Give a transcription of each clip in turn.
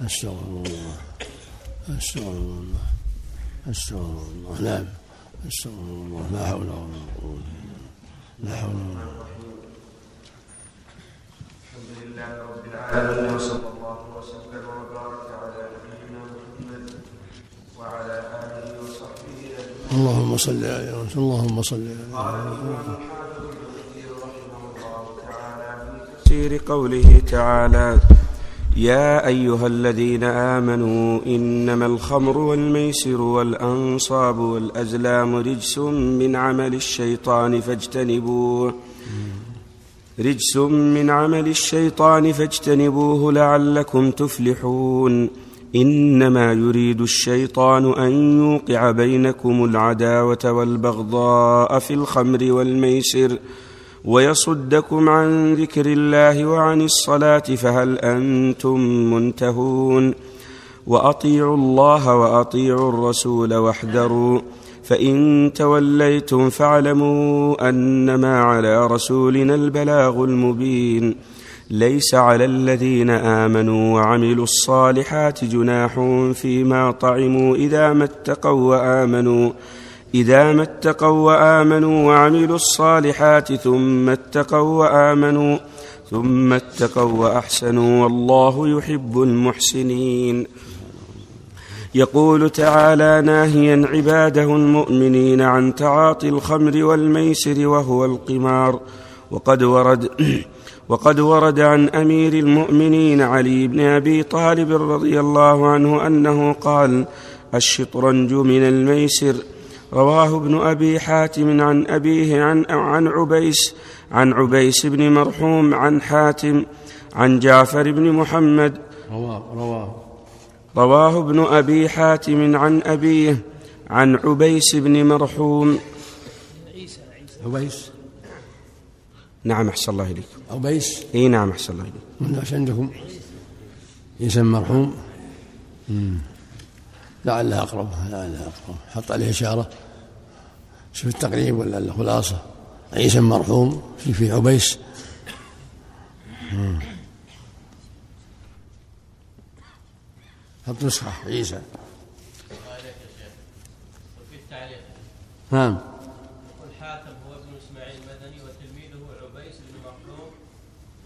أستغفر الله. أستغفر الله. أستغفر الله. نعم أستغفر الله. لا حول ولا قوة لا حول ولا قوة الحمد لله رب العالمين وصلى الله وسلم وبارك على نبينا محمد وعلى آله وصحبه أجمعين. اللهم صل عليه وسلم اللهم صل في تفسير قوله تعالى يا أيها الذين آمنوا إنما الخمر والميسر والأنصاب والأزلام رجس من عمل الشيطان فاجتنبوه. رجس من عمل الشيطان فاجتنبوه لعلكم تفلحون. إنما يريد الشيطان أن يوقع بينكم العداوة والبغضاء في الخمر والميسر. ويصدكم عن ذكر الله وعن الصلاة فهل أنتم منتهون وأطيعوا الله وأطيعوا الرسول واحذروا فإن توليتم فاعلموا أنما على رسولنا البلاغ المبين ليس على الذين آمنوا وعملوا الصالحات جناح فيما طعموا إذا ما اتقوا وآمنوا إذا ما اتقوا وآمنوا وعملوا الصالحات ثم اتقوا وآمنوا ثم اتقوا وأحسنوا والله يحب المحسنين. يقول تعالى ناهيا عباده المؤمنين عن تعاطي الخمر والميسر وهو القمار. وقد ورد وقد ورد عن أمير المؤمنين علي بن أبي طالب رضي الله عنه أنه قال الشطرنج من الميسر. رواه ابن أبي حاتم عن أبيه عن عن عبيس عن عبيس بن مرحوم عن حاتم عن جعفر بن محمد. رواه رواه. رواه ابن أبي حاتم عن أبيه عن عبيس بن مرحوم. عبيس؟ نعم أحسن الله إليك. عبيس؟ إي نعم أحسن الله إليك. عندكم؟ عيسى مرحوم. مم. لعلها أقرب لعلها أقرب. حط عليه إشارة. شوف التقريب ولا الخلاصة. عيسى مرحوم في في عبيس. حط نسخة عيسى. نعم يقول حاتم هو ابن اسماعيل المدني وتلميذه عبيس بن مرحوم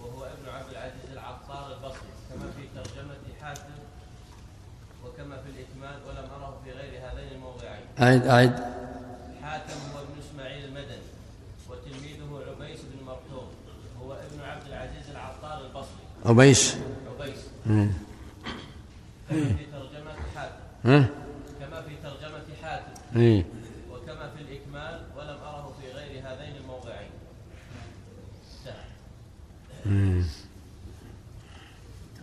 وهو ابن عبد العزيز العطار البصري كما في ترجمة حاتم وكما في الإكمال ولم أره في غير هذين الموضعين. أعد أعد. حاتم هو ابن إسماعيل المدني وتلميذه عبيس بن مرحوم هو ابن عبد العزيز العطار البصري. عبيس. عبيس. كما في ترجمة حاتم. ها؟ كما في ترجمة حاتم. إيه وكما في الإكمال ولم أره في غير هذين الموضعين.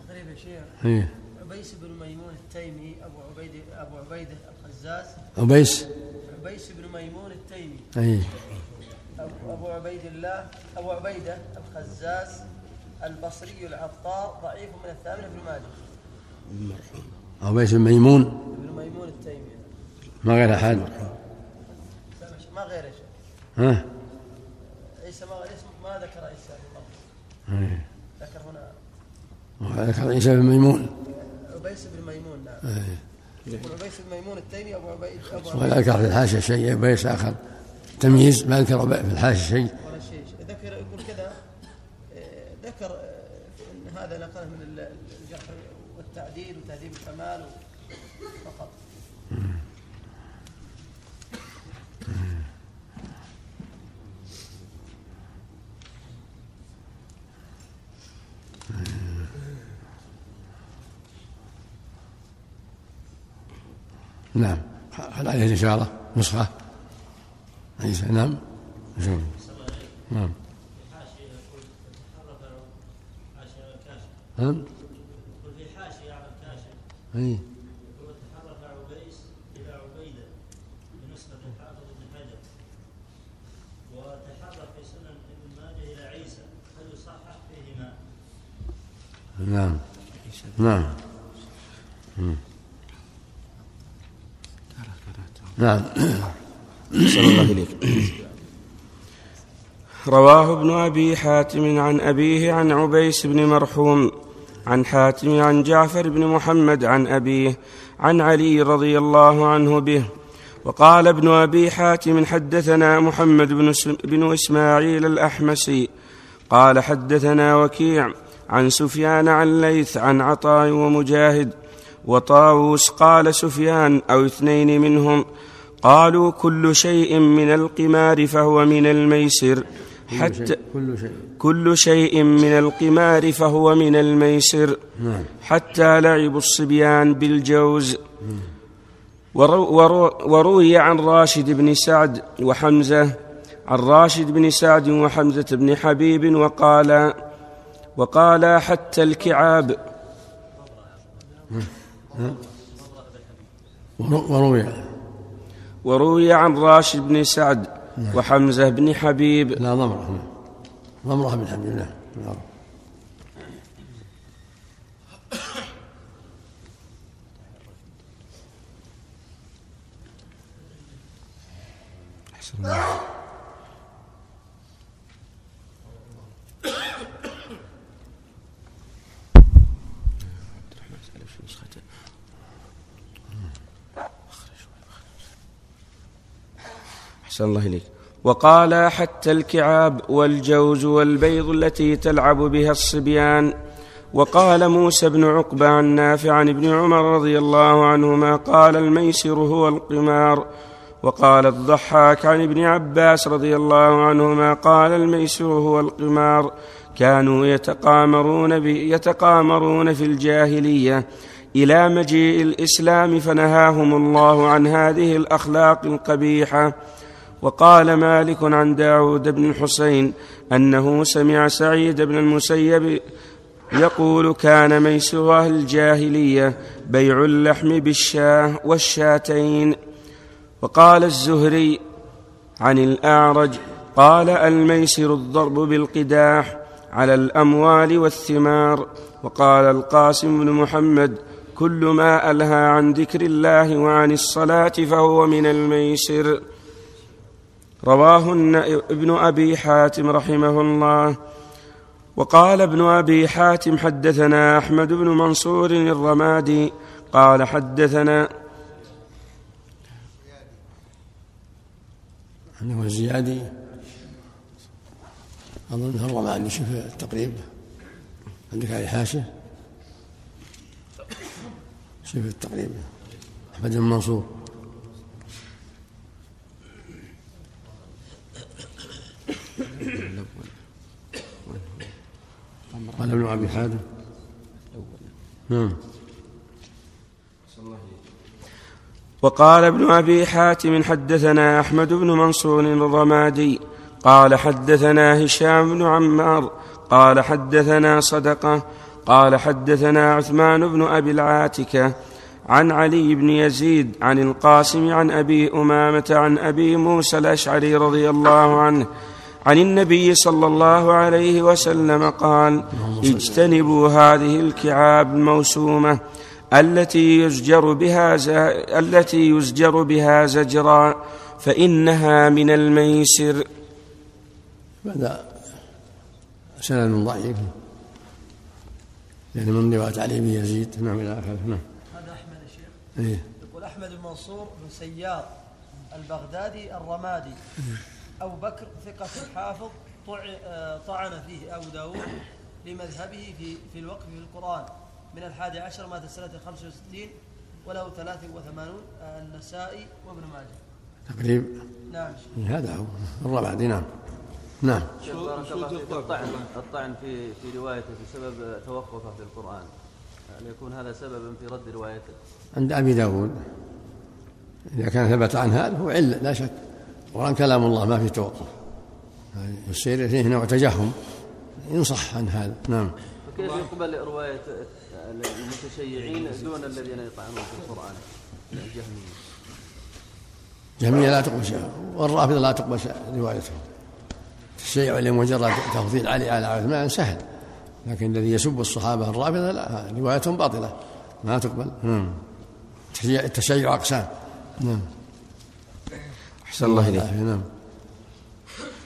تقريبا شيخ إيه عبيس بن ميمون التيمي ابو عبيد ابو عبيده الخزاز عبيس. عبيس بن ميمون التيمي. إيه أبو, عبيد الله أبو عبيدة الخزاز البصري العطار ضعيف من الثامنة ابن ماجه عبيس بن ميمون. ابن ميمون التيمي. ما غير أحد. ما غير شيء. ها؟ عيسى ما اسم ما ذكر عيسى إيه ذكر هنا. وذكر عيسى بن ميمون. عبيس بن ميمون نعم. إيه يقول عبيس بن ميمون التيمي أبو عبيد عبيد وذكر في الحاشية شيء عبيس آخر تمييز ما ذكر في الحاشية شيء. ولا شيء ذكر يقول كذا آه، ذكر آه، إن هذا نقله من ال- الجرح والتعديل وتهذيب الكمال فقط. نعم. خل عليه الإشارة نسخة؟ عيسى نعم. نعم. تحرك حاشية الكاشف نعم. في حاشية على الكاشف أي يقول تحرك عبيس إلى عبيدة بنسخة الحافظ بن حجر وتحرك في سنن ابن ماجه إلى عيسى فيصحح فيهما نعم نعم مم. نعم. أحسن الله إليك رواه ابن أبي حاتم عن أبيه عن عبيس بن مرحوم عن حاتم عن جعفر بن محمد عن أبيه عن علي رضي الله عنه به. وقال ابن أبي حاتم حدثنا محمد بن إسماعيل الأحمسي. قال حدثنا وكيع عن سفيان عن ليث عن عطاء ومجاهد. وطاووس قال سفيان أو اثنين منهم. قالوا كل شيء من القمار فهو من الميسر. حتى كل شيء. كل شيء من القمار فهو من الميسر. نعم. حتى لعب الصبيان بالجوز. ورو ورو وروي عن راشد بن سعد وحمزة عن راشد بن سعد وحمزة بن حبيب وقال وقال حتى الكعاب. ورو- وروي. وروي عن راشد بن سعد وحمزة بن حبيب لا ضمرة نعم. ضمرة بن حبيب نعم نعم. أحسن الله إليك. وقال حتى الكعاب والجوز والبيض التي تلعب بها الصبيان. وقال موسى بن عقبة عن نافع عن ابن عمر رضي الله عنهما قال الميسر هو القمار. وقال الضحاك عن ابن عباس رضي الله عنهما قال الميسر هو القمار. كانوا يتقامرون, يتقامرون في الجاهلية إلى مجيء الإسلام فنهاهم الله عن هذه الأخلاق القبيحة. وقال مالك عن داود بن الحسين أنه سمع سعيد بن المسيب يقول كان ميسر أهل الجاهلية بيع اللحم بالشاه والشاتين. وقال الزهري عن الأعرج قال الميسر الضرب بالقداح على الأموال والثمار. وقال القاسم بن محمد كل ما ألهى عن ذكر الله وعن الصلاة فهو من الميسر. رواه ابن أبي حاتم رحمه الله. وقال ابن أبي حاتم حدثنا أحمد بن منصور الرمادي. قال حدثنا أنه الزيادي أظن الرمادي شوف التقريب. عندك عليه حاشة شوف التقريب. أحمد بن منصور. قال ابن أبي حاتم. نعم. وقال ابن أبي حاتم حدثنا أحمد بن منصور الرمادي قال حدثنا هشام بن عمار قال حدثنا صدقة قال حدثنا عثمان بن أبي العاتكة عن علي بن يزيد عن القاسم عن أبي أمامة عن أبي موسى الأشعري رضي الله عنه عن النبي صلى الله عليه وسلم قال اجتنبوا هذه الكعاب الموسومة التي يزجر بها ز... التي يزجر بها زجرا فإنها من الميسر. هذا سند ضعيف. يعني من رواية علي بن يزيد. نعم إلى آخره. نعم. هذا أحمد الشيخ إيه. يقول أحمد بن منصور بن سيار البغدادي الرمادي. أبو بكر ثقة حافظ طع- آه، طعن فيه أبو داود لمذهبه في في الوقف في القرآن. من الحادي عشر مات سنة 65 وله 83 آه، النسائي وابن ماجه. تقريب. نعم. هذا هو. الرمادي نعم. نعم. شيخ بارك الله فيك. الطعن الطعن في في روايته بسبب توقفه في القرآن. هل يكون هذا سببا في رد روايته؟ عند أبي داود. إذا كان ثبت عن هذا هو علة لا شك. القرآن كلام الله ما في توقف. يصير فيه نوع تجهم. ينصح عن هذا. نعم. فكيف يقبل رواية المتشيعين دون الذين يطعنون في القرآن؟ الجهمية جميع لا تقبل شيء والرافضة لا تقبل روايتهم الشيء لمجرد تفضيل علي على عثمان سهل. لكن الذي يسب الصحابة الرافضة لا روايتهم باطلة. ما تقبل. نعم. التشيع- التشيع أقسام. نعم. أحسن الله إليك. نعم.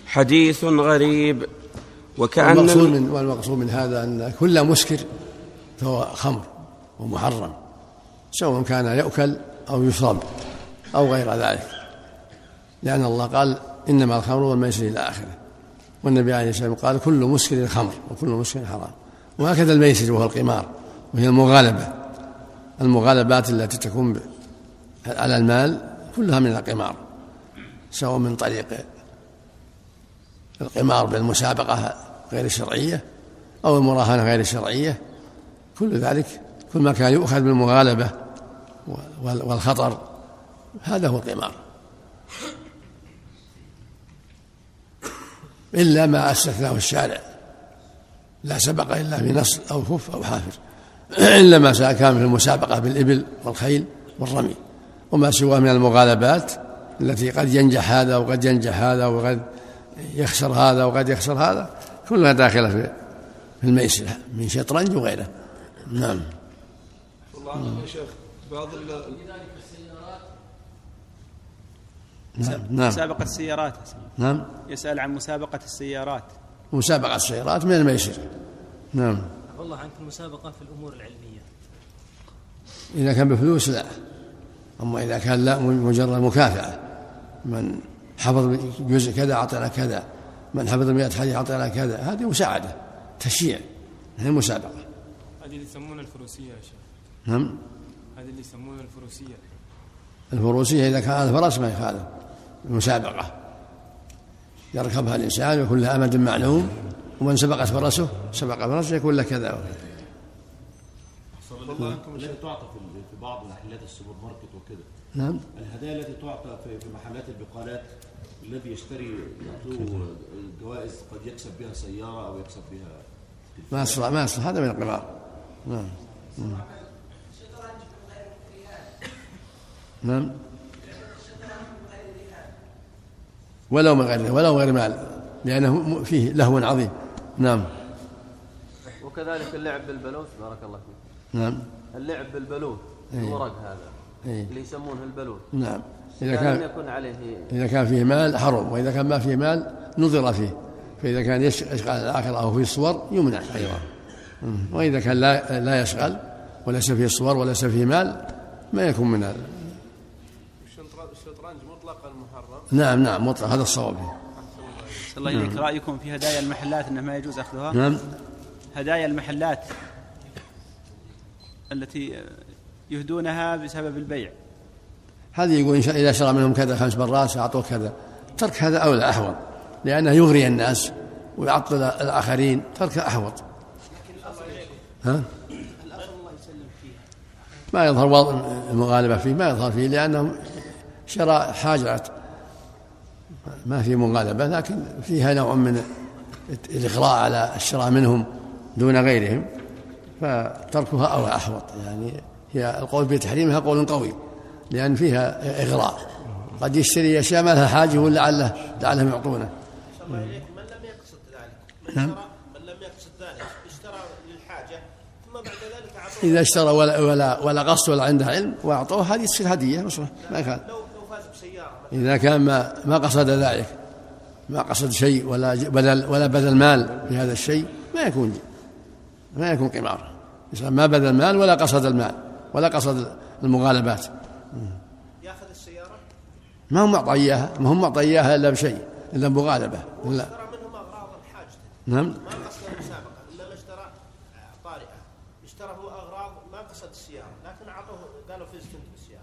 حديث غريب وكأن والمقصود من والمقصود من هذا أن كل مسكر فهو خمر ومحرم سواء كان يؤكل أو يشرب أو غير ذلك. لأن الله قال إنما الخمر والميسر إلى آخره. والنبي عليه الصلاة والسلام قال كل مسكر خمر وكل مسكر حرام. وهكذا الميسر وهو القمار وهي المغالبة. المغالبات التي تكون على المال كلها من القمار. سواء من طريق القمار بالمسابقة غير الشرعية أو المراهنة غير الشرعية كل ذلك كل ما كان يؤخذ بالمغالبة والخطر هذا هو القمار. إلا ما استثناه الشارع لا سبق إلا في نص أو كف أو حافر. إلا ما كان في المسابقة بالإبل والخيل والرمي. وما سواه من المغالبات التي قد ينجح هذا وقد ينجح هذا وقد يخسر هذا وقد يخسر هذا كلها داخلة في في الميسر من شطرنج وغيره. نعم. والله يا شيخ بعض نعم نعم. مسابقة السيارات. نعم. يسأل عن مسابقة السيارات. مسابقة السيارات من الميسر. نعم. والله عنك المسابقة في الأمور العلمية. إذا كان بفلوس لا أما إذا كان لا مجرد مكافأة. من حفظ جزء كذا أعطينا كذا من حفظ مئة حديث أعطينا كذا هذه مساعدة تشييع هي مسابقة. هذه اللي يسمونها الفروسية يا شيخ. نعم؟ هذه اللي يسمونها الفروسية. الفروسية إذا كان الفرس ما يخالف المسابقة يركبها الإنسان ويكون لها أمد معلوم ومن سبقت فرسه سبق فرسه يكون له كذا. والله أنتم التي تعطى في بعض محلات السوبر ماركت وكده نعم. الهدايا التي تعطى في محلات البقالات الذي يشتري يعطوه جوائز قد يكسب بها سيارة أو يكسب بها ما يصلح ما يصلح. هذا من القمار نعم. نعم. ولو من غير ولو غير مال. لأنه فيه لهو عظيم. نعم. وكذلك اللعب بالبلوت بارك الله فيك. نعم. اللعب بالبلوت إيه. الورق هذا. إيه. اللي يسمونه البلوت نعم. إذا لم كان يكن عليه إذا كان فيه مال حرم وإذا كان ما فيه مال نظر فيه. فإذا كان يشغل الآخرة أو فيه صور يمنع أيضا. وإذا كان لا لا يشغل وليس فيه صور وليس فيه مال ما يكون من هذا الشطرنج مطلقا محرم. نعم نعم مطلق. هذا الصواب. فيه الله إليك. رأيكم في هدايا المحلات أنه ما يجوز أخذها؟ نعم. هدايا المحلات التي يهدونها بسبب البيع. هذه يقول إن شاء إذا شرى منهم كذا خمس مرات أعطوه كذا. ترك هذا أولى أحوط لأنه يغري الناس ويعطل الآخرين. ترك أحوط. ها؟ ما يظهر المغالبة فيه ما يظهر فيه لأنه شراء حاجة ما في مغالبة لكن فيها نوع من الإغراء على الشراء منهم دون غيرهم فتركها أولى أحوط. يعني هي القول بتحريمها قول قوي لأن فيها إغراء. قد يشتري أشياء ما لها حاجة ولعله لعلهم يعطونه. من لم يقصد ذلك. من نعم. اشترى من لم يقصد ذلك. اشترى للحاجة ثم بعد ذلك أعطوه. إذا اشترى ولا ولا ولا قصد ولا عنده علم وأعطوه هذه تصير هدية مصلح ما كان لو لو فاز بسيارة إذا كان ما ما قصد ذلك ما قصد شيء ولا بدل ولا بذل مال في هذا الشيء ما يكون ما يكون قمار. ما بذل مال ولا قصد المال. ولا قصد المغالبات. ياخذ السيارة؟ ما هم معطى إياها ما هم معطى إياها إلا بشيء إلا بمغالبة لا. اشترى منهم أغراض الحاجة. نعم. ما قصد المسابقة إنما اشترى آه، طارئة. اشترى هو أغراض ما قصد السيارة. لكن أعطوه قالوا فزت أنت بالسيارة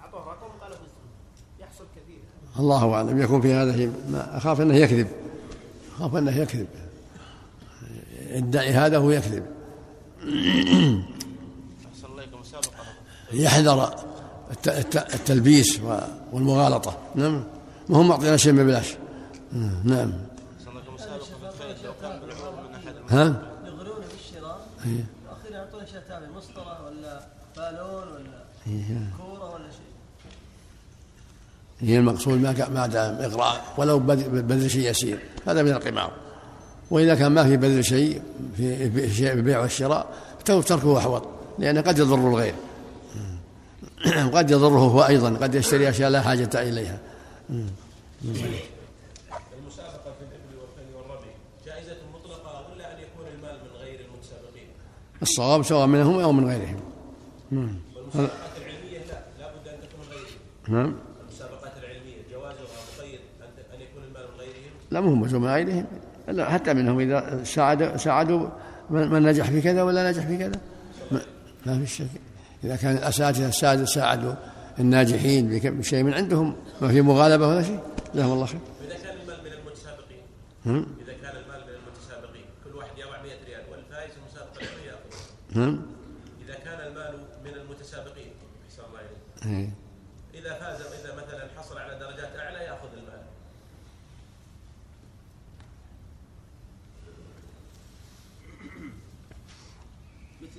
أعطوه رقم قالوا فزت. يحصل كثير. الله أعلم. يكون في هذا شيء ما أخاف أنه يكذب. أخاف أنه يكذب. يدعي هذا هو يكذب أحسن الله إليكم مسابقة يحذر الت- الت- التلبيس و- والمغالطة. نعم. ما هم معطينا شيء نعم من أحد ها؟ يغرون بالشراء إيه. وأخيرا يعطون اشياء تابعه مسطرة ولا بالون ولا إيه. كورة ولا شيء. هي المقصود ما ما دام إغراء ولو بذل بذل شيء يسير. هذا من القمار. وإذا كان ما في بذل شيء في البيع والشراء تركه أحوط لأنه قد يضر الغير. قد يضره هو أيضا قد يشتري أشياء لا حاجة إليها. المسابقة في الإبل والخيل والرمي جائزة مطلقة ولا أن يكون المال من غير المتسابقين؟ الصواب سواء منهم أو من غيرهم. هذا- العلمية لا لابد أن تكون غيرهم. نعم. المسابقات العلمية جوازها مقيد أن يكون المال من غيرهم؟ لا مو هم من غيرهم لا حتى منهم إذا ساعدوا ساعدوا من نجح في كذا ولا نجح في كذا. ما, ما في شك. إذا كان الأساتذة السادة ساعدوا الناجحين بشيء من عندهم ما في مغالبة ولا شيء. جزاهم الله خير. إذا كان المال من المتسابقين. إذا كان المال من المتسابقين. كل واحد يضع 100 ريال والفائز المسابقة يأخذ إذا كان المال من المتسابقين. أحسن الله إليك إيه. إذا فاز إذا مثلا حصل على درجات أعلى يأخذ المال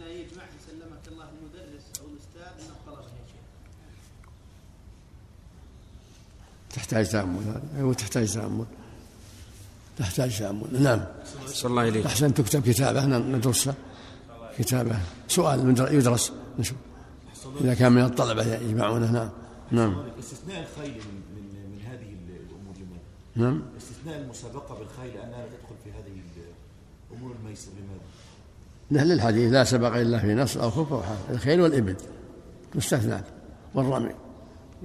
يجمع سلمك الله المدرس أو الأستاذ من الطلبة يا شيخ تحتاج تأمل هذا؟ أيوة تحتاج تأمل. تحتاج تأمل. نعم. صلى الله إليك أحسن تكتب كتابة ن- ندرسها كتابة. سؤال يدرس. نشوف. إذا كان من الطلبة يجمعونه. نعم. نعم. استثناء الخيل من من من هذه الأمور لماذا؟ نعم. استثناء المسابقة بالخيل أنها لا تدخل في هذه الأمور الميسر لماذا؟ لا للحديث لا سبق إلا في نص أو خف أو حال الخيل والإبل مستثنى والرمي.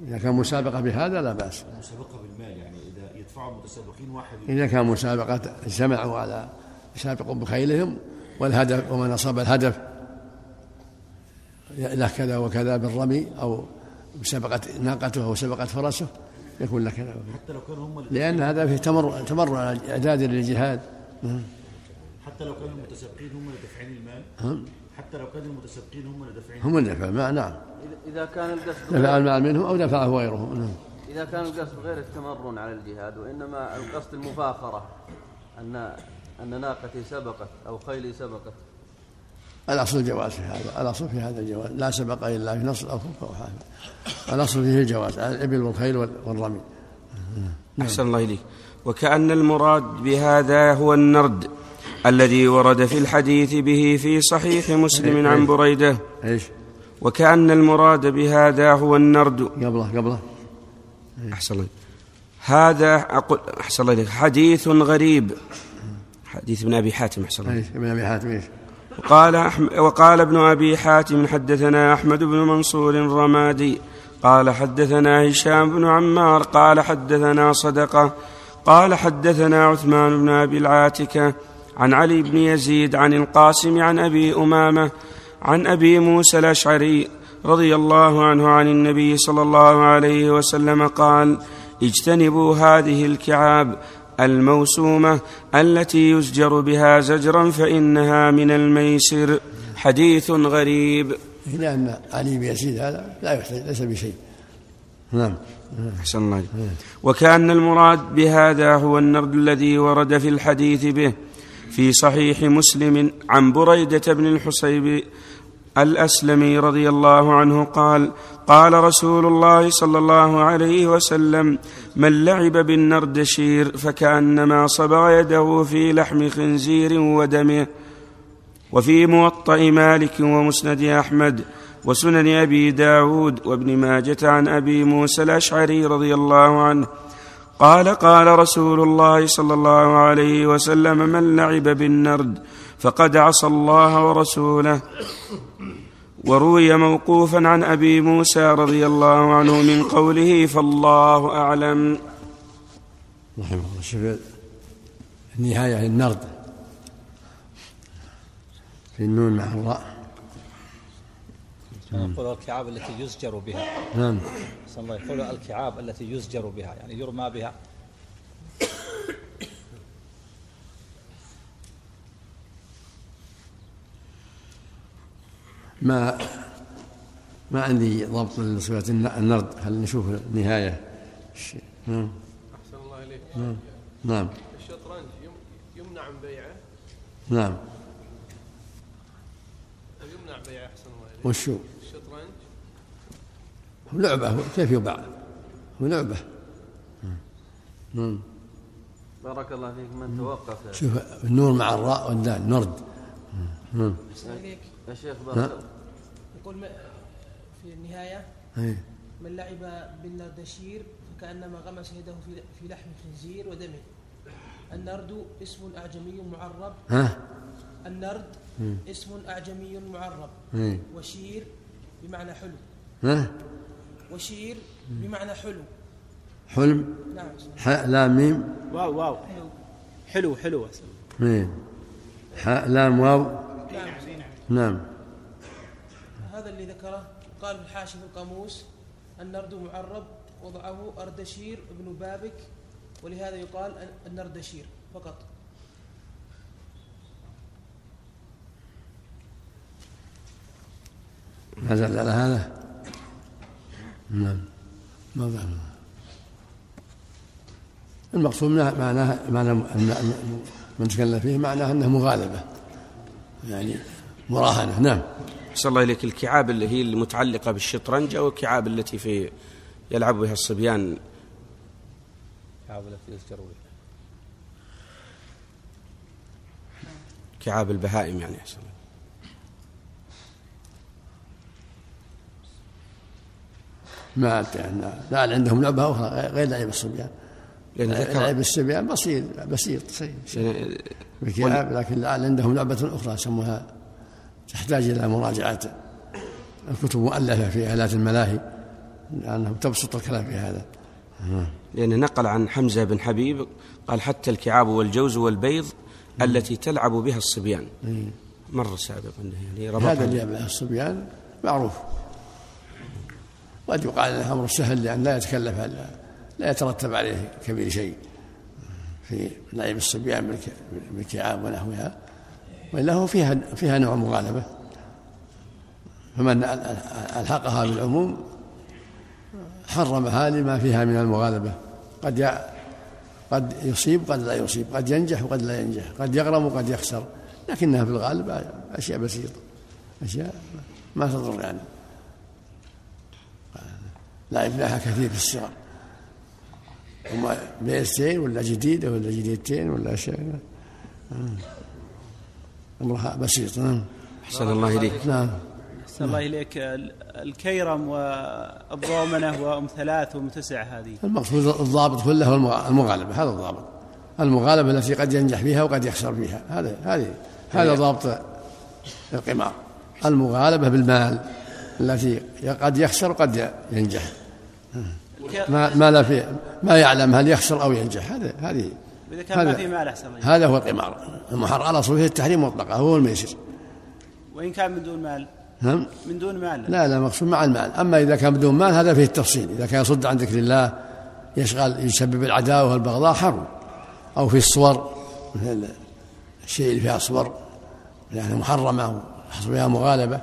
إذا كان مسابقة بهذا لا بأس. المسابقه بالمال يعني إذا يدفعوا المتسابقين واحد إذا كان مسابقة اجتمعوا على يسابقوا بخيلهم والهدف ومن أصاب الهدف له كذا وكذا بالرمي أو مسابقة ناقته أو سبقة فرسه يكون له كذا. وكذا حتى لو كانوا هم لأن هذا فيه تمر تمر إعداد للجهاد. حتى لو كانوا المتسابقين هم اللي دافعين المال. هم حتى لو كانوا المتسابقين هم اللي دافعين هم الدفع ما نعم. إذا- إذا كان القصد دفع المال منهم أو دفعه غيره نعم. إذا كان القصد غير التمرن على الجهاد وإنما القصد المفاخرة أن أن ناقتي سبقت أو خيلي سبقت. الأصل الجواز في هذا الأصل في هذا الجواز. لا سبق إلا في نص أو خف أو حافظ الأصل فيه الجواز على الإبل والخيل وال- والرمي. أحسن الله إليك. وكأن المراد بهذا هو النرد. الذي ورد في الحديث به في صحيح مسلم عن بريدة. إيش؟ وكأن المراد بهذا هو النرد. قبله قبله. أحسن. هذا أقول أحسن الله حديث غريب. حديث ابن أبي حاتم أحسن الله؟ ابن أبي حاتم إيش؟ وقال أحم وقال ابن أبي حاتم حدثنا أحمد بن منصور الرمادي. قال حدثنا هشام بن عمار. قال حدثنا صدقة. قال حدثنا عثمان بن أبي العاتكة. عن علي بن يزيد عن القاسم عن أبي أمامة عن أبي موسى الأشعري رضي الله عنه عن النبي صلى الله عليه وسلم قال اجتنبوا هذه الكعاب الموسومة التي يزجر بها زجرا فإنها من الميسر. حديث غريب. لأن علي بن يزيد هذا لا يحتاج ليس بشيء. نعم. أحسن الله. وكأن المراد بهذا هو النرد الذي ورد في الحديث به. في صحيح مسلم عن بريدة بن الحصيب الأسلمي رضي الله عنه قال قال رسول الله صلى الله عليه وسلم من لعب بالنردشير فكأنما صبغ يده في لحم خنزير ودمه وفي موطأ مالك ومسند أحمد وسنن أبي داود وابن ماجة عن أبي موسى الأشعري رضي الله عنه قال قال رسول الله صلى الله عليه وسلم من لعب بالنرد فقد عصى الله ورسوله. وروي موقوفا عن أبي موسى رضي الله عنه من قوله فالله أعلم. رحمه الله شوف النهاية النرد في النون مع الراء. يقول الكعاب التي يزجر بها. نعم. صلى الله يقول الكعاب التي يزجر بها يعني يرمى بها. ما ما عندي ضبط لصفة النرد خلينا نشوف النهاية الشيء. نعم. أحسن الله إليك. نعم. نعم. الشطرنج يم- يمنع من بيعه؟ نعم. يمنع بيعه أحسن الله وشو الشطرنج هو لعبة كيف يباع؟ هو لعبة. بارك الله فيك من توقف؟ شوف النور مع الراء والدال نرد. يا شيخ بارك. يقول في النهاية إيه. من لعب بالنردشير فكأنما غمس يده في في لحم خنزير ودمه. النرد اسم أعجمي معرب. ها؟ النرد مم. اسم أعجمي معرب. وشير بمعنى حلو. ها؟ وشير بمعنى حلو. حلم؟ نعم. حاء لام ميم؟ واو واو. حلو. حلو ميم. حاء لام واو؟ نعم. نعم. هذا اللي ذكره قال الحاشي في القاموس النرد معرب وضعه أردشير بن بابك. ولهذا يقال النردشير فقط. ما زال على هذا؟ نعم. ما ظهر المقصود معنى أن- من تكلم فيه معناه انه مغالبة. يعني مراهنة. نعم. أحسن الله إليك. الكعاب اللي هي المتعلقة بالشطرنج أو الكعاب التي في يلعب بها الصبيان؟ الكعاب التي بها. كعاب البهائم يعني أحسن ما يعني لا عندهم لعبة أخرى غير لعب الصبيان. لأن ذكر- لعب الصبيان بسيط بسيط يعني- بكعاب لكن عندهم لعبة أخرى يسموها تحتاج إلى مراجعة. الكتب مؤلفة في آلات الملاهي لأنه تبسط الكلام في هذا. لأن نقل عن حمزة بن حبيب قال حتى الكعاب والجوز والبيض التي تلعب بها الصبيان. إيه. مر سابقا يعني ربطها هذا اللي الصبيان معروف. قد يقال انه أمر سهل لأن لا يتكلف لا, يترتب عليه كبير شيء في لعب الصبيان بالك- بالكعاب ونحوها وإلا هو فيها فيها نوع مغالبة. فمن ألحقها بالعموم حرمها لما فيها من المغالبة. قد قد يصيب قد لا يصيب قد ينجح وقد لا ينجح قد يغرم وقد يخسر لكنها في الغالب أشياء بسيطة أشياء ما تضر يعني. لعبناها كثير في الصغر هما بيستين ولا جديدة ولا جديدتين ولا أشياء أمرها بسيط نعم. أحسن الله إليك. نعم. أحسن الله إليك. ال- الكيرم والضومنة وأم ثلاث وأم تسع هذه. المقصود الضابط كله المغالبة. هذا الضابط. المغالبة التي قد ينجح فيها وقد يخسر فيها هذا هذه هذا ضابط القمار. المغالبة بالمال. التي قد يخسر وقد ينجح. ما ما لا في ما يعلم هل يخسر أو ينجح. هذا هذه وإذا كان ما هذا- في مال إليك. هذا هو القمار. المحرر على صفه التحريم مطلقة هو الميسر. وإن كان من دون مال. نعم من دون مال. لا لا مقصود مع المال. أما إذا كان بدون مال هذا فيه التفصيل. إذا كان يصد عن ذكر الله يشغل يسبب العداوة والبغضاء حرم. أو في الصور مثل الشيء اللي فيها صور يعني محرمة ويحصل فيها مغالبة.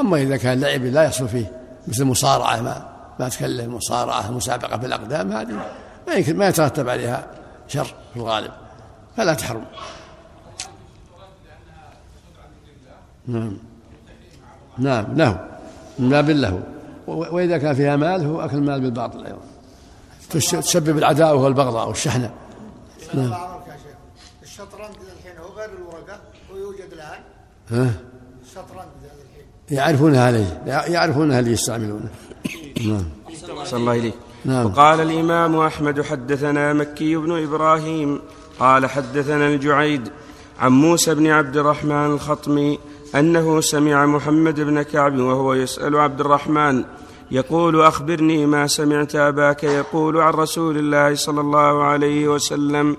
أما إذا كان لعب لا يحصل فيه مثل مصارعه ما ما تكلم مصارعة مسابقة في الأقدام هذه ما يمكن ما يترتب عليها شر في الغالب فلا تحرم. نعم. نعم له من باب له وإذا كان فيها مال هو أكل المال بالباطل أيضا. تسبب العداوة والبغضاء والشحنة. نعم. الشطرنج الحين هو غير الورقة ويوجد الآن. ها؟ الشطرنج. يعرفونها عليه يعرفونها اللي يستعملونه. نعم. أحسن الله إليك نعم. وقال الإمام أحمد حدثنا مكي بن إبراهيم قال حدثنا الجعيد عن موسى بن عبد الرحمن الخطمي أنه سمع محمد بن كعب وهو يسأل عبد الرحمن يقول أخبرني ما سمعت أباك يقول عن رسول الله صلى الله عليه وسلم.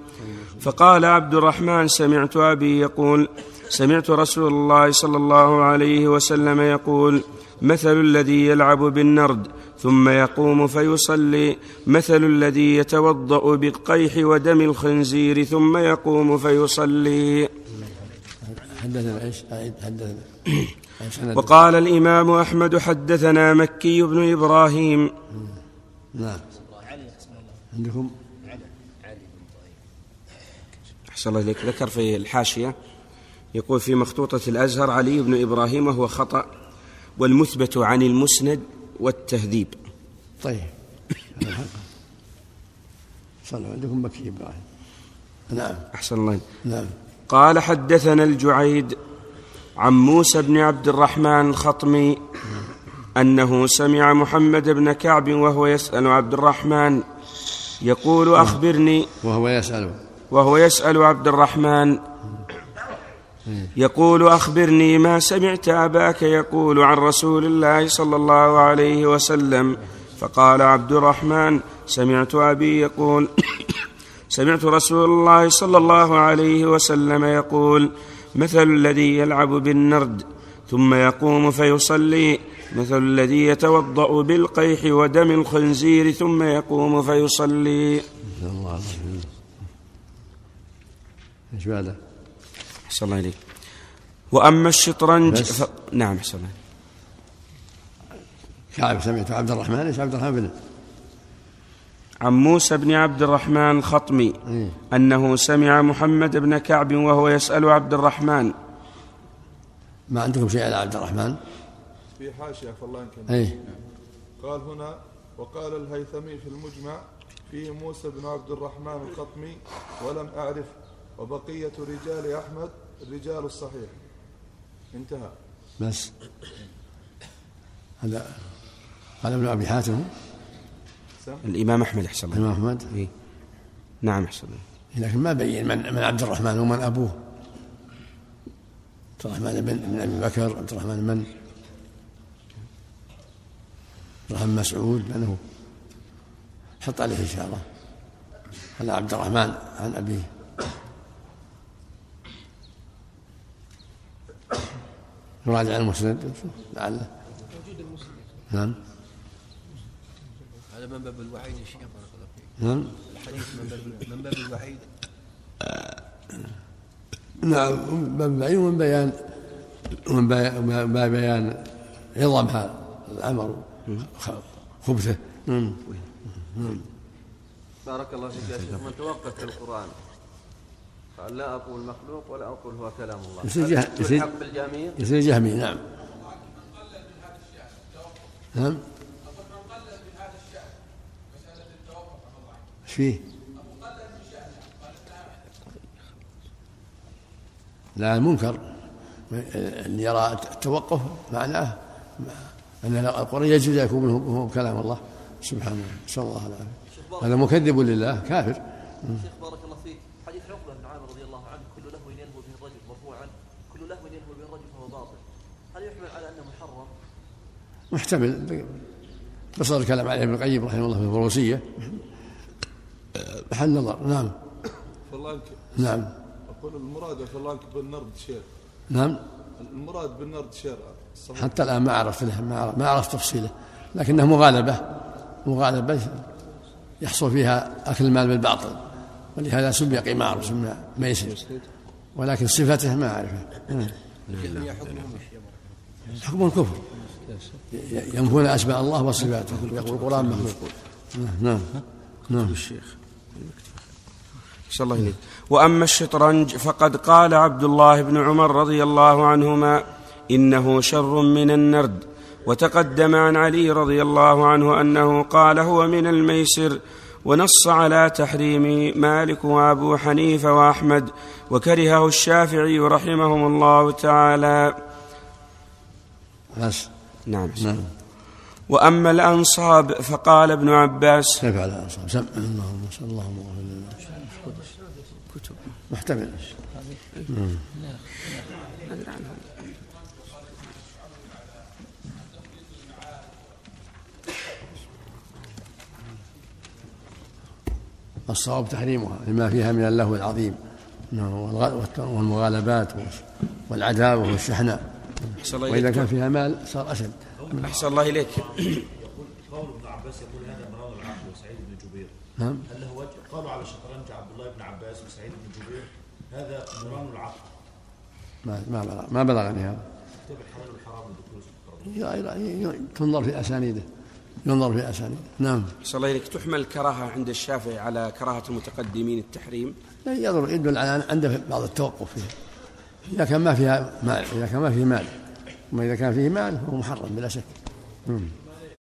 فقال عبد الرحمن سمعت أبي يقول سمعت رسول الله صلى الله عليه وسلم يقول مثل الذي يلعب بالنرد ثم يقوم فيصلي. مثل الذي يتوضأ بالقيح ودم الخنزير ثم يقوم فيصلي. حدثنا إيش؟ حدثنا؟ وقال الإمام أحمد حدثنا مكي بن إبراهيم. نعم. عندكم؟ أحسن الله إليك. ذكر في الحاشية يقول في مخطوطة الأزهر علي بن إبراهيم وهو خطأ والمثبت عن المسند والتهذيب. طيب. صلوا عندكم مكي إبراهيم. نعم. أحسن الله. نعم. قال حدثنا الجعيد عن موسى بن عبد الرحمن الخطمي أنه سمع محمد بن كعب وهو يسأل عبد الرحمن يقول أخبرني وهو يسأله وهو يسأل عبد الرحمن يقول أخبرني ما سمعت أباك يقول عن رسول الله صلى الله عليه وسلم فقال عبد الرحمن سمعت أبي يقول سمعت رسول الله صلى الله عليه وسلم يقول مثل الذي يلعب بالنرد ثم يقوم فيصلي مثل الذي يتوضأ بالقيح ودم الخنزير ثم يقوم فيصلي الله إيش؟ أحسن الله إليك. وأما الشطرنج ف... نعم أحسن الله كعب سمعت عبد الرحمن. إيش عبد الرحمن بن؟ عن موسى بن عبد الرحمن الخطمي إيه. أنه سمع محمد بن كعب وهو يسأل عبد الرحمن. ما عندكم شيء على عبد الرحمن؟ في حاشية فالله يمكن. اي قال هنا وقال الهيثمي في المجمع فيه موسى بن عبد الرحمن الخطمي ولم أعرف وبقية رجال أحمد الرجال الصحيح. انتهى. بس. هذا قال ابن أبي حاتم. الإمام أحمد أحسن الله. الإمام أحمد؟ إيه. نعم الله. لكن ما بين من من عبد الرحمن ومن أبوه. عبد الرحمن بن بن أبي بكر عبد الرحمن من عبد الرحمن مسعود من هو؟ حط عليه إشارة. قال عبد الرحمن عن أبيه؟ يراجع المسند. لعله نعم. هذا من باب الوعيد يا شيخ. بارك الله فيك. نعم. الحديث من باب من باب الوعيد نعم. من بيان ومن بيان ومن بيان- عظم هذا الأمر. خبثه. نعم نعم. بارك الله فيك يا شيخ. من توقف في القرآن. قال لا أقول مخلوق ولا أقول هو كلام الله. يصير هل جه... تلحق يصير يصير جهمي نعم. نعم. إيش فيه؟ لا المنكر. اللي يرى التوقف معناه أن القرآن يجوز يكون منه هو كلام الله. سبحانه نسأل الله العافية هذا مكذب لله كافر. شيخ بارك الله فيك حديث عقبه بن عامر رضي الله عنه كل لهو يلهو به الرجل مرفوعا كل لهو يلهو به الرجل فهو باطل هل يحمل على انه محرم؟ محتمل. بسط الكلام عليه ابن القيم رحمه الله في الفروسية. محل نظر. نعم. يمكن نعم. أقول المراد يمكن بالنرد شير. نعم. المراد بالنرد شير. حتى الآن ما له ما عرف, ما عرفت تفصيله. لكنه مغالبة. مغالبة يحصل فيها أكل المال بالباطل. ولهذا سمي قمار سمي ميسر. ولكن صفته ما أعرفها. حكم الكفر. ينفون أسماء الله وصفاته. ويقول القرآن مخلوق. نعم. نعم. الشيخ الله وأما الشطرنج فقد قال عبد الله بن عمر رضي الله عنهما إنه شر من النرد. وتقدم عن علي رضي الله عنه أنه قال هو من الميسر. ونص على تحريم مالك وأبو حنيفة وأحمد. وكرهه الشافعي رحمهم الله تعالى. بس. نعم. نعم. وأما الأنصاب فقال ابن عباس كيف على الأنصاب؟ سمع. اللهم صل اللهم اغفر لنا كتب محتمل. الصواب تحريمها لما فيها من اللهو العظيم. نعم، والمغالبات والعداوة والشحناء. أحسن الله وإذا. كان فيها مال صار أشد أحسن الله إليك. قول ابن عباس يقول هذا مرار العقل وسعيد بن جبير. نعم. هل له وجه؟ قالوا على الشطرنج عبد الله بن عباس وسعيد بن جبير. هذا مران العقل. ما ما بلغ ما بلغني هذا. كتاب الحلال والحرام تنظر في أسانيده. ينظر في أسانيده. نعم. أحسن الله إليك. تحمل الكراهة عند الشافعي على كراهة المتقدمين التحريم؟ يضر. يدل على عنده بعض التوقف فيها إذا كان ما فيها مال إذا كان ما فيه مال. أما إذا كان فيه مال فهو محرم بلا شك.